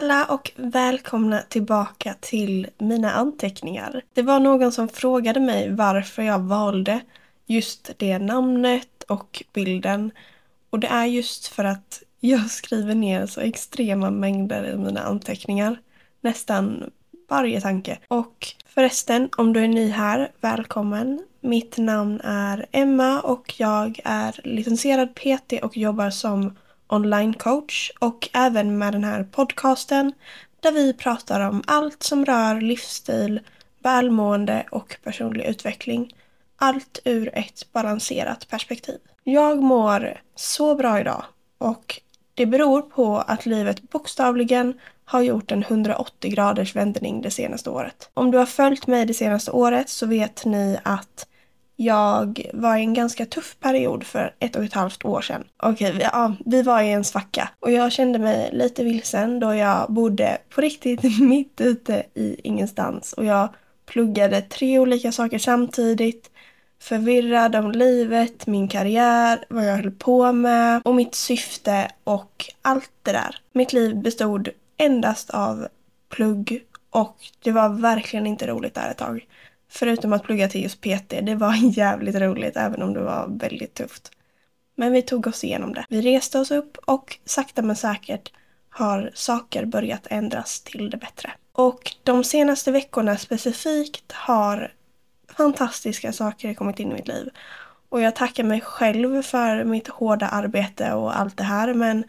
alla och välkomna tillbaka till mina anteckningar. Det var någon som frågade mig varför jag valde just det namnet och bilden. Och det är just för att jag skriver ner så extrema mängder i mina anteckningar. Nästan varje tanke. Och förresten, om du är ny här, välkommen. Mitt namn är Emma och jag är licensierad PT och jobbar som online coach och även med den här podcasten där vi pratar om allt som rör livsstil, välmående och personlig utveckling. Allt ur ett balanserat perspektiv. Jag mår så bra idag och det beror på att livet bokstavligen har gjort en 180 graders vändning det senaste året. Om du har följt mig det senaste året så vet ni att jag var i en ganska tuff period för ett och ett halvt år sedan. Okej, vi, ja, vi var i en svacka och jag kände mig lite vilsen då jag bodde på riktigt mitt ute i ingenstans och jag pluggade tre olika saker samtidigt förvirrad om livet, min karriär, vad jag höll på med och mitt syfte och allt det där. Mitt liv bestod endast av plugg och det var verkligen inte roligt där ett tag. Förutom att plugga till just PT. Det var jävligt roligt även om det var väldigt tufft. Men vi tog oss igenom det. Vi reste oss upp och sakta men säkert har saker börjat ändras till det bättre. Och de senaste veckorna specifikt har fantastiska saker kommit in i mitt liv. Och jag tackar mig själv för mitt hårda arbete och allt det här men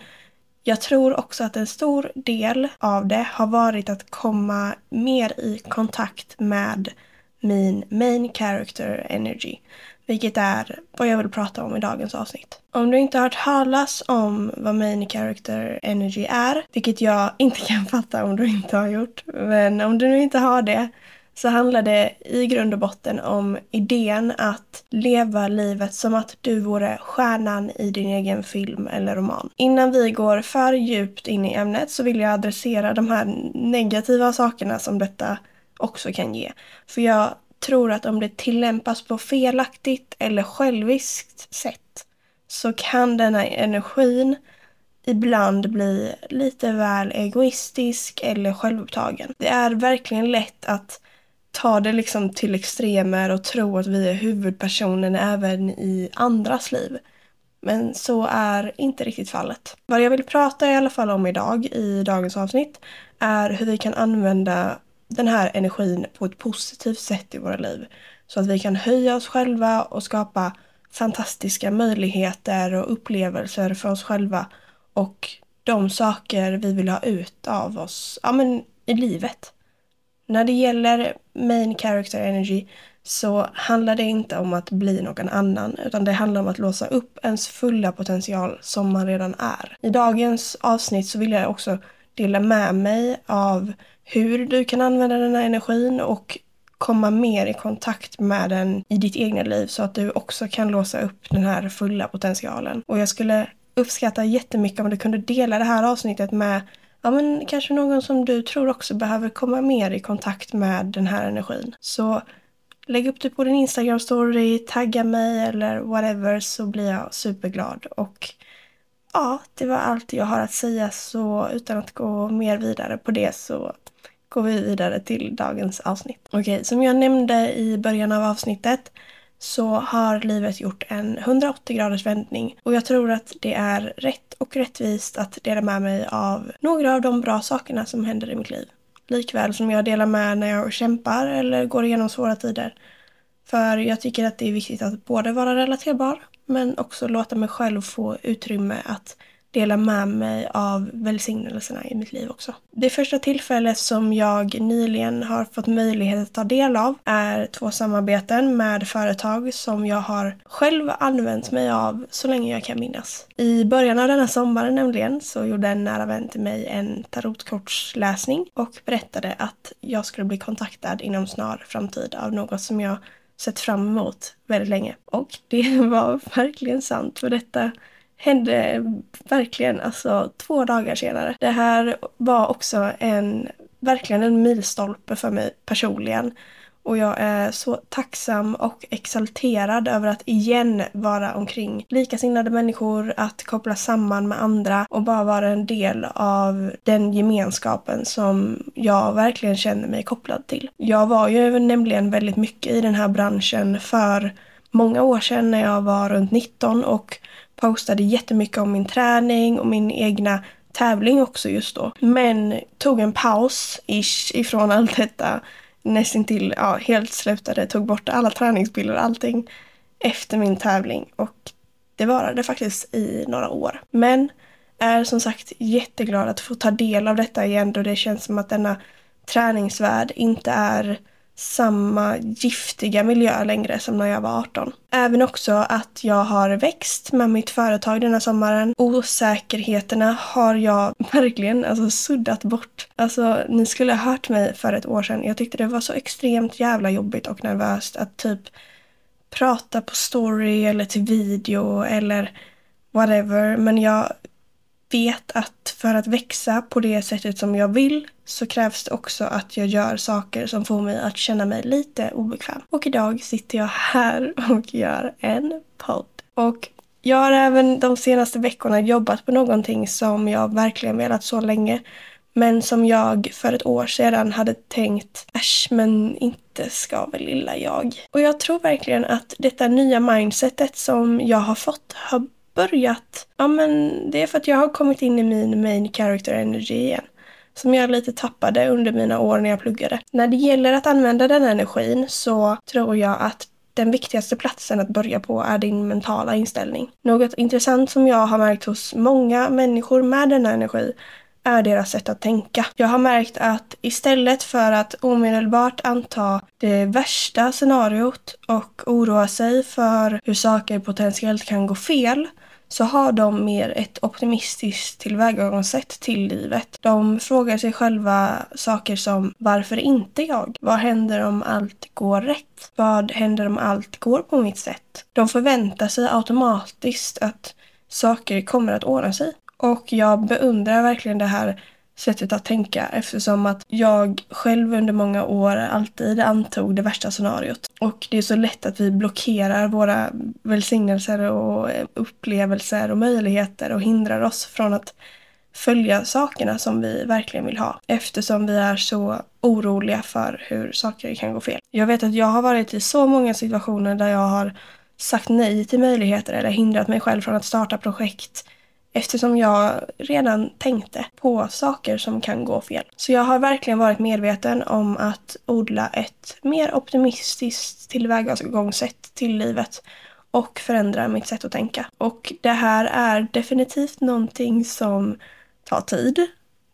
jag tror också att en stor del av det har varit att komma mer i kontakt med min main character energy. Vilket är vad jag vill prata om i dagens avsnitt. Om du inte har hört talas om vad main character energy är, vilket jag inte kan fatta om du inte har gjort, men om du nu inte har det så handlar det i grund och botten om idén att leva livet som att du vore stjärnan i din egen film eller roman. Innan vi går för djupt in i ämnet så vill jag adressera de här negativa sakerna som detta också kan ge. För jag tror att om det tillämpas på felaktigt eller själviskt sätt så kan denna energin ibland bli lite väl egoistisk eller självupptagen. Det är verkligen lätt att ta det liksom till extremer och tro att vi är huvudpersonen även i andras liv. Men så är inte riktigt fallet. Vad jag vill prata i alla fall om idag i dagens avsnitt är hur vi kan använda den här energin på ett positivt sätt i våra liv. Så att vi kan höja oss själva och skapa fantastiska möjligheter och upplevelser för oss själva och de saker vi vill ha ut av oss ja, men, i livet. När det gäller main character energy så handlar det inte om att bli någon annan utan det handlar om att låsa upp ens fulla potential som man redan är. I dagens avsnitt så vill jag också dela med mig av hur du kan använda den här energin och komma mer i kontakt med den i ditt egna liv så att du också kan låsa upp den här fulla potentialen. Och jag skulle uppskatta jättemycket om du kunde dela det här avsnittet med ja, men kanske någon som du tror också behöver komma mer i kontakt med den här energin. Så lägg upp det på din Instagram-story, tagga mig eller whatever så blir jag superglad. Och ja, det var allt jag har att säga så utan att gå mer vidare på det så går vi vidare till dagens avsnitt. Okej, som jag nämnde i början av avsnittet så har livet gjort en 180 graders vändning och jag tror att det är rätt och rättvist att dela med mig av några av de bra sakerna som händer i mitt liv. Likväl som jag delar med när jag kämpar eller går igenom svåra tider. För jag tycker att det är viktigt att både vara relaterbar men också låta mig själv få utrymme att dela med mig av välsignelserna i mitt liv också. Det första tillfället som jag nyligen har fått möjlighet att ta del av är två samarbeten med företag som jag har själv använt mig av så länge jag kan minnas. I början av denna sommaren nämligen så gjorde en nära vän till mig en tarotkortsläsning och berättade att jag skulle bli kontaktad inom snar framtid av något som jag sett fram emot väldigt länge. Och det var verkligen sant för detta hände verkligen alltså två dagar senare. Det här var också en, verkligen en milstolpe för mig personligen. Och jag är så tacksam och exalterad över att igen vara omkring likasinnade människor, att koppla samman med andra och bara vara en del av den gemenskapen som jag verkligen känner mig kopplad till. Jag var ju nämligen väldigt mycket i den här branschen för många år sedan när jag var runt 19 och postade jättemycket om min träning och min egna tävling också just då. Men tog en paus ish ifrån allt detta. Nästintill, ja, helt slutade, tog bort alla träningsbilder och allting efter min tävling. Och det varade faktiskt i några år. Men är som sagt jätteglad att få ta del av detta igen då det känns som att denna träningsvärld inte är samma giftiga miljö längre som när jag var 18. Även också att jag har växt med mitt företag den här sommaren. Osäkerheterna har jag verkligen alltså suddat bort. Alltså, ni skulle ha hört mig för ett år sedan. Jag tyckte det var så extremt jävla jobbigt och nervöst att typ prata på story eller till video eller whatever. Men jag vet att för att växa på det sättet som jag vill så krävs det också att jag gör saker som får mig att känna mig lite obekväm. Och idag sitter jag här och gör en podd. Och jag har även de senaste veckorna jobbat på någonting som jag verkligen velat så länge. Men som jag för ett år sedan hade tänkt, äsch men inte ska väl lilla jag. Och jag tror verkligen att detta nya mindsetet som jag har fått har börjat, ja men det är för att jag har kommit in i min main character energy igen. Som jag lite tappade under mina år när jag pluggade. När det gäller att använda den energin så tror jag att den viktigaste platsen att börja på är din mentala inställning. Något intressant som jag har märkt hos många människor med denna energi är deras sätt att tänka. Jag har märkt att istället för att omedelbart anta det värsta scenariot och oroa sig för hur saker potentiellt kan gå fel så har de mer ett optimistiskt tillvägagångssätt till livet. De frågar sig själva saker som varför inte jag? Vad händer om allt går rätt? Vad händer om allt går på mitt sätt? De förväntar sig automatiskt att saker kommer att ordna sig. Och jag beundrar verkligen det här sättet att tänka eftersom att jag själv under många år alltid antog det värsta scenariot. Och det är så lätt att vi blockerar våra välsignelser och upplevelser och möjligheter och hindrar oss från att följa sakerna som vi verkligen vill ha eftersom vi är så oroliga för hur saker kan gå fel. Jag vet att jag har varit i så många situationer där jag har sagt nej till möjligheter eller hindrat mig själv från att starta projekt eftersom jag redan tänkte på saker som kan gå fel. Så jag har verkligen varit medveten om att odla ett mer optimistiskt tillvägagångssätt till livet och förändra mitt sätt att tänka. Och det här är definitivt någonting som tar tid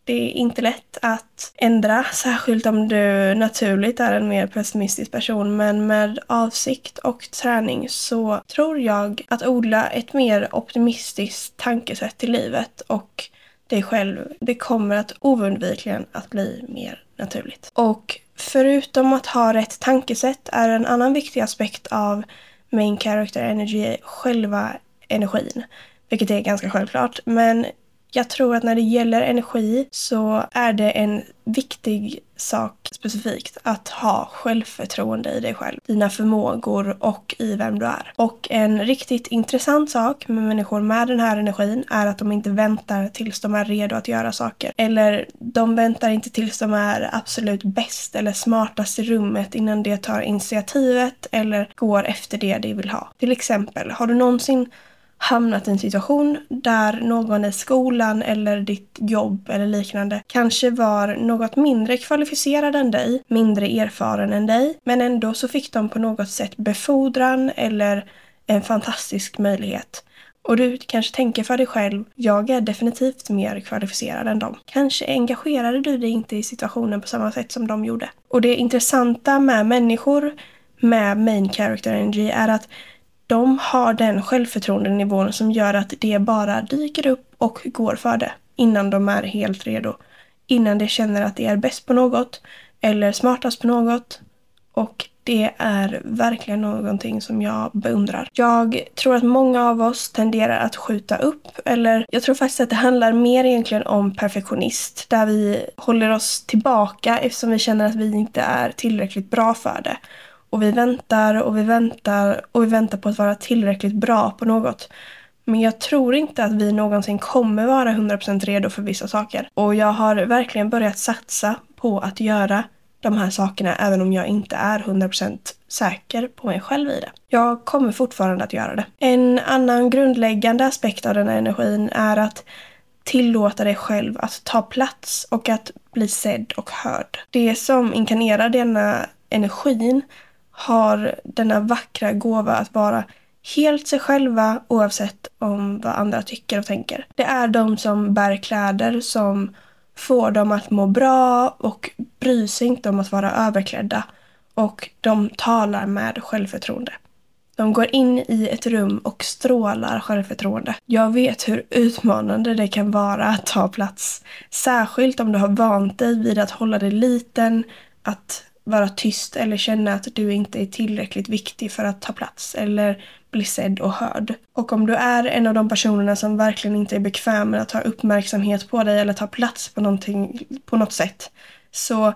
det är inte lätt att ändra, särskilt om du naturligt är en mer pessimistisk person. Men med avsikt och träning så tror jag att odla ett mer optimistiskt tankesätt till livet och dig själv, det kommer att oundvikligen att bli mer naturligt. Och förutom att ha rätt tankesätt är en annan viktig aspekt av main character energy själva energin. Vilket är ganska självklart. Men jag tror att när det gäller energi så är det en viktig sak specifikt att ha självförtroende i dig själv, dina förmågor och i vem du är. Och en riktigt intressant sak med människor med den här energin är att de inte väntar tills de är redo att göra saker. Eller de väntar inte tills de är absolut bäst eller smartast i rummet innan de tar initiativet eller går efter det de vill ha. Till exempel, har du någonsin hamnat i en situation där någon i skolan eller ditt jobb eller liknande kanske var något mindre kvalificerad än dig, mindre erfaren än dig, men ändå så fick de på något sätt befordran eller en fantastisk möjlighet. Och du kanske tänker för dig själv, jag är definitivt mer kvalificerad än dem. Kanske engagerade du dig inte i situationen på samma sätt som de gjorde. Och det intressanta med människor med main character energy är att de har den självförtroendenivån som gör att det bara dyker upp och går för det innan de är helt redo. Innan de känner att de är bäst på något eller smartast på något Och det är verkligen någonting som jag beundrar. Jag tror att många av oss tenderar att skjuta upp, eller jag tror faktiskt att det handlar mer egentligen om perfektionist, där vi håller oss tillbaka eftersom vi känner att vi inte är tillräckligt bra för det. Och vi väntar och vi väntar och vi väntar på att vara tillräckligt bra på något. Men jag tror inte att vi någonsin kommer vara 100% redo för vissa saker. Och jag har verkligen börjat satsa på att göra de här sakerna även om jag inte är 100% säker på mig själv i det. Jag kommer fortfarande att göra det. En annan grundläggande aspekt av den här energin är att tillåta dig själv att ta plats och att bli sedd och hörd. Det som inkarnerar denna energin har denna vackra gåva att vara helt sig själva oavsett om vad andra tycker och tänker. Det är de som bär kläder som får dem att må bra och bryr sig inte om att vara överklädda och de talar med självförtroende. De går in i ett rum och strålar självförtroende. Jag vet hur utmanande det kan vara att ta plats. Särskilt om du har vant dig vid att hålla dig liten, att vara tyst eller känna att du inte är tillräckligt viktig för att ta plats eller bli sedd och hörd. Och om du är en av de personerna som verkligen inte är bekväm med att ha uppmärksamhet på dig eller ta plats på, någonting, på något sätt så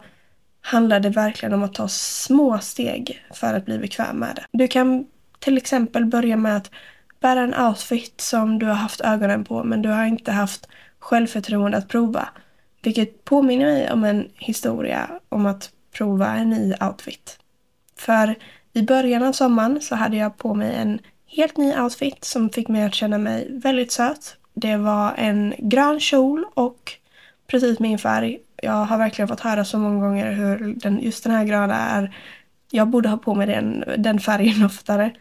handlar det verkligen om att ta små steg för att bli bekväm med det. Du kan till exempel börja med att bära en outfit som du har haft ögonen på men du har inte haft självförtroende att prova. Vilket påminner mig om en historia om att prova en ny outfit. För i början av sommaren så hade jag på mig en helt ny outfit som fick mig att känna mig väldigt söt. Det var en grön kjol och precis min färg. Jag har verkligen fått höra så många gånger hur den, just den här gröna är. Jag borde ha på mig den, den färgen oftare.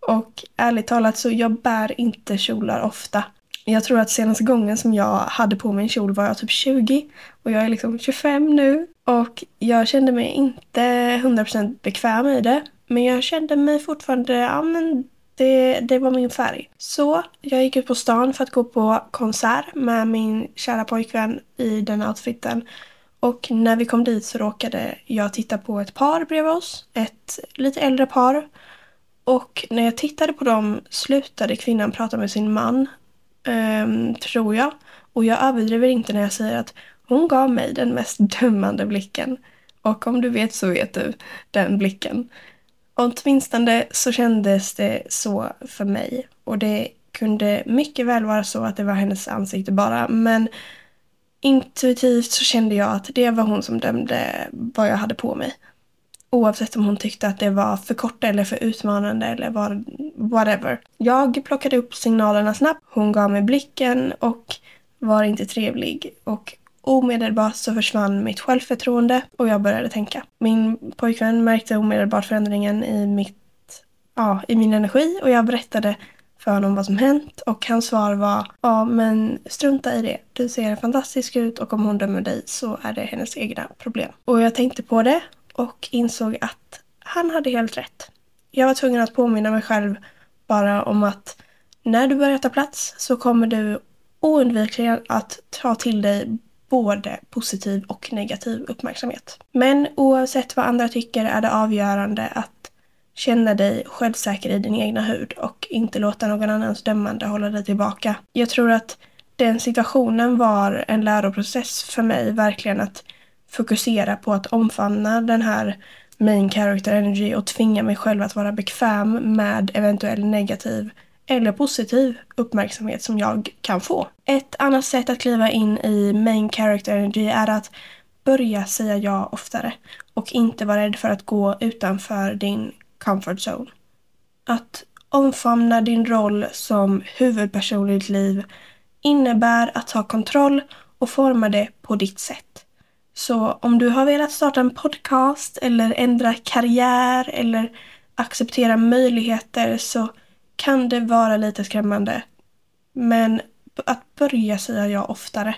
Och ärligt talat så jag bär inte kjolar ofta. Jag tror att senaste gången som jag hade på mig en kjol var jag typ 20 och jag är liksom 25 nu. Och jag kände mig inte 100% bekväm i det. Men jag kände mig fortfarande, ja men det, det var min färg. Så jag gick ut på stan för att gå på konsert med min kära pojkvän i den outfiten. Och när vi kom dit så råkade jag titta på ett par bredvid oss. Ett lite äldre par. Och när jag tittade på dem slutade kvinnan prata med sin man. Um, tror jag. Och jag överdriver inte när jag säger att hon gav mig den mest dömande blicken. Och om du vet så vet du den blicken. Åtminstone så kändes det så för mig. Och det kunde mycket väl vara så att det var hennes ansikte bara. Men intuitivt så kände jag att det var hon som dömde vad jag hade på mig. Oavsett om hon tyckte att det var för kort eller för utmanande eller vad... whatever. Jag plockade upp signalerna snabbt. Hon gav mig blicken och var inte trevlig. Och Omedelbart så försvann mitt självförtroende och jag började tänka. Min pojkvän märkte omedelbart förändringen i, mitt, ja, i min energi och jag berättade för honom vad som hänt och hans svar var ja men strunta i det. Du ser fantastisk ut och om hon dömer dig så är det hennes egna problem. Och jag tänkte på det och insåg att han hade helt rätt. Jag var tvungen att påminna mig själv bara om att när du börjar ta plats så kommer du oundvikligen att ta till dig både positiv och negativ uppmärksamhet. Men oavsett vad andra tycker är det avgörande att känna dig självsäker i din egna hud och inte låta någon annans dömande hålla dig tillbaka. Jag tror att den situationen var en läroprocess för mig, verkligen att fokusera på att omfamna den här main character energy och tvinga mig själv att vara bekväm med eventuell negativ eller positiv uppmärksamhet som jag kan få. Ett annat sätt att kliva in i main character energy är att börja säga ja oftare och inte vara rädd för att gå utanför din comfort zone. Att omfamna din roll som huvudperson i ditt liv innebär att ta kontroll och forma det på ditt sätt. Så om du har velat starta en podcast eller ändra karriär eller acceptera möjligheter så kan det vara lite skrämmande. Men att börja säga ja oftare.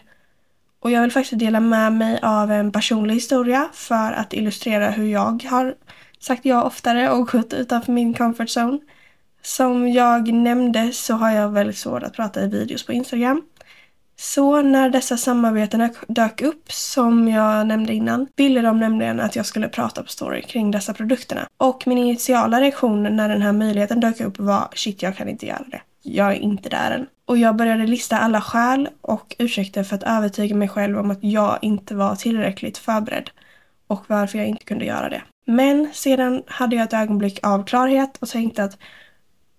Och jag vill faktiskt dela med mig av en personlig historia för att illustrera hur jag har sagt ja oftare och gått utanför min comfort zone. Som jag nämnde så har jag väldigt svårt att prata i videos på Instagram. Så när dessa samarbeten dök upp, som jag nämnde innan, ville de nämligen att jag skulle prata på story kring dessa produkterna. Och min initiala reaktion när den här möjligheten dök upp var shit, jag kan inte göra det. Jag är inte där än. Och jag började lista alla skäl och ursäkter för att övertyga mig själv om att jag inte var tillräckligt förberedd och varför jag inte kunde göra det. Men sedan hade jag ett ögonblick av klarhet och tänkte att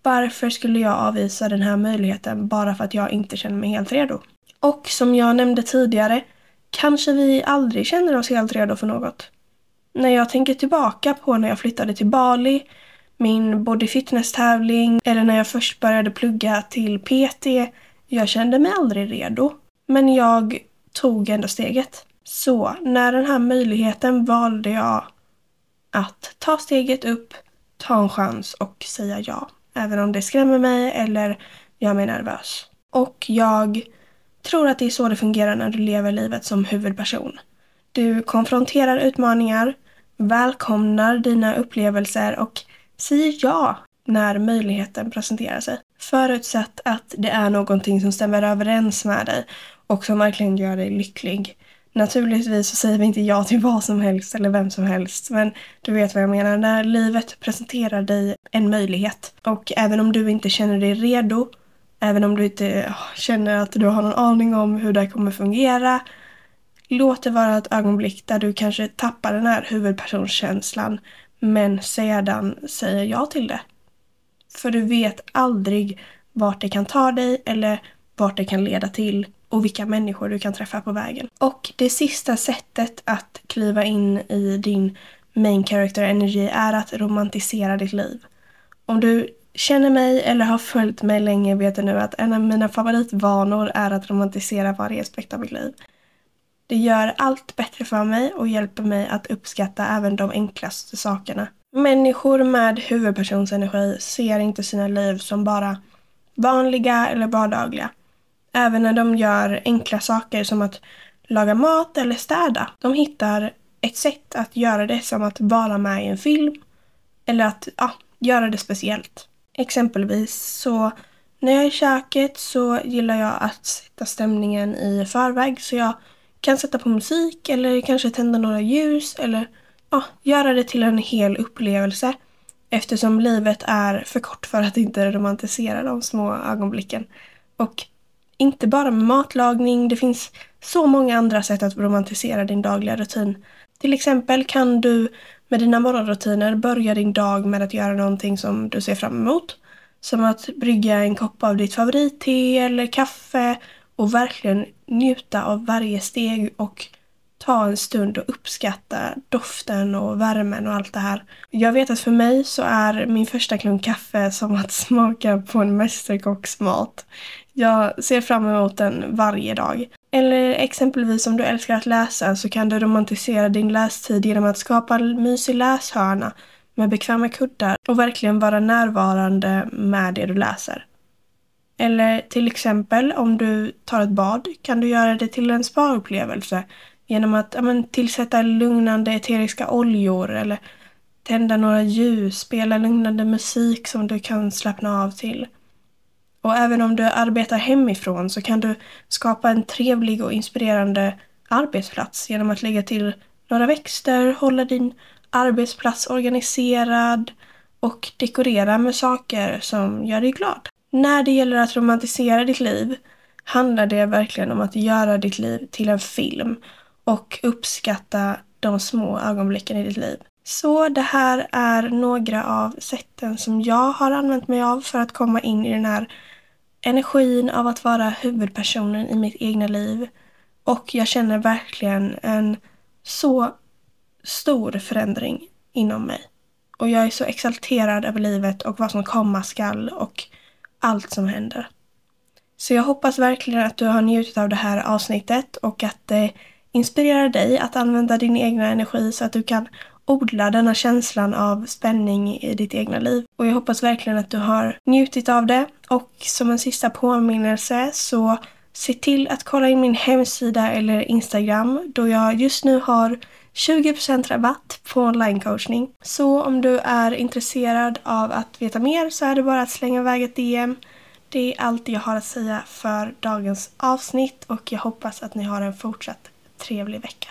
varför skulle jag avvisa den här möjligheten bara för att jag inte känner mig helt redo? Och som jag nämnde tidigare, kanske vi aldrig känner oss helt redo för något. När jag tänker tillbaka på när jag flyttade till Bali, min body fitness-tävling eller när jag först började plugga till PT, jag kände mig aldrig redo. Men jag tog ändå steget. Så när den här möjligheten valde jag att ta steget upp, ta en chans och säga ja. Även om det skrämmer mig eller gör mig nervös. Och jag tror att det är så det fungerar när du lever livet som huvudperson. Du konfronterar utmaningar, välkomnar dina upplevelser och säger ja när möjligheten presenterar sig. Förutsatt att det är någonting som stämmer överens med dig och som verkligen gör dig lycklig. Naturligtvis så säger vi inte ja till vad som helst eller vem som helst, men du vet vad jag menar. När livet presenterar dig en möjlighet och även om du inte känner dig redo, även om du inte ah, känner att du har någon aning om hur det kommer fungera, låt det vara ett ögonblick där du kanske tappar den här huvudpersonskänslan men sedan säger ja till det. För du vet aldrig vart det kan ta dig eller vart det kan leda till och vilka människor du kan träffa på vägen. Och det sista sättet att kliva in i din main character energy är att romantisera ditt liv. Om du känner mig eller har följt mig länge vet nu att en av mina favoritvanor är att romantisera varje aspekt av mitt liv. Det gör allt bättre för mig och hjälper mig att uppskatta även de enklaste sakerna. Människor med huvudpersonsenergi ser inte sina liv som bara vanliga eller vardagliga. Även när de gör enkla saker som att laga mat eller städa. De hittar ett sätt att göra det som att vara med i en film eller att ja, göra det speciellt. Exempelvis så när jag är i köket så gillar jag att sätta stämningen i förväg så jag kan sätta på musik eller kanske tända några ljus eller ja, göra det till en hel upplevelse eftersom livet är för kort för att inte romantisera de små ögonblicken. Och inte bara med matlagning, det finns så många andra sätt att romantisera din dagliga rutin. Till exempel kan du med dina morgonrutiner börja din dag med att göra någonting som du ser fram emot. Som att brygga en kopp av ditt favoritte eller kaffe och verkligen njuta av varje steg och ta en stund och uppskatta doften och värmen och allt det här. Jag vet att för mig så är min första klunk kaffe som att smaka på en mästerkocks mat. Jag ser fram emot den varje dag. Eller exempelvis om du älskar att läsa så kan du romantisera din lästid genom att skapa en mysig läshörna med bekväma kuddar och verkligen vara närvarande med det du läser. Eller till exempel om du tar ett bad kan du göra det till en spa-upplevelse genom att ja, men, tillsätta lugnande eteriska oljor eller tända några ljus, spela lugnande musik som du kan slappna av till. Och även om du arbetar hemifrån så kan du skapa en trevlig och inspirerande arbetsplats genom att lägga till några växter, hålla din arbetsplats organiserad och dekorera med saker som gör dig glad. När det gäller att romantisera ditt liv handlar det verkligen om att göra ditt liv till en film och uppskatta de små ögonblicken i ditt liv. Så det här är några av sätten som jag har använt mig av för att komma in i den här energin av att vara huvudpersonen i mitt egna liv. Och jag känner verkligen en så stor förändring inom mig. Och jag är så exalterad över livet och vad som komma skall och allt som händer. Så jag hoppas verkligen att du har njutit av det här avsnittet och att det inspirerar dig att använda din egna energi så att du kan odla denna känslan av spänning i ditt egna liv. Och jag hoppas verkligen att du har njutit av det. Och som en sista påminnelse så se till att kolla in min hemsida eller Instagram då jag just nu har 20% rabatt på onlinecoachning. Så om du är intresserad av att veta mer så är det bara att slänga iväg ett DM. Det är allt jag har att säga för dagens avsnitt och jag hoppas att ni har en fortsatt trevlig vecka.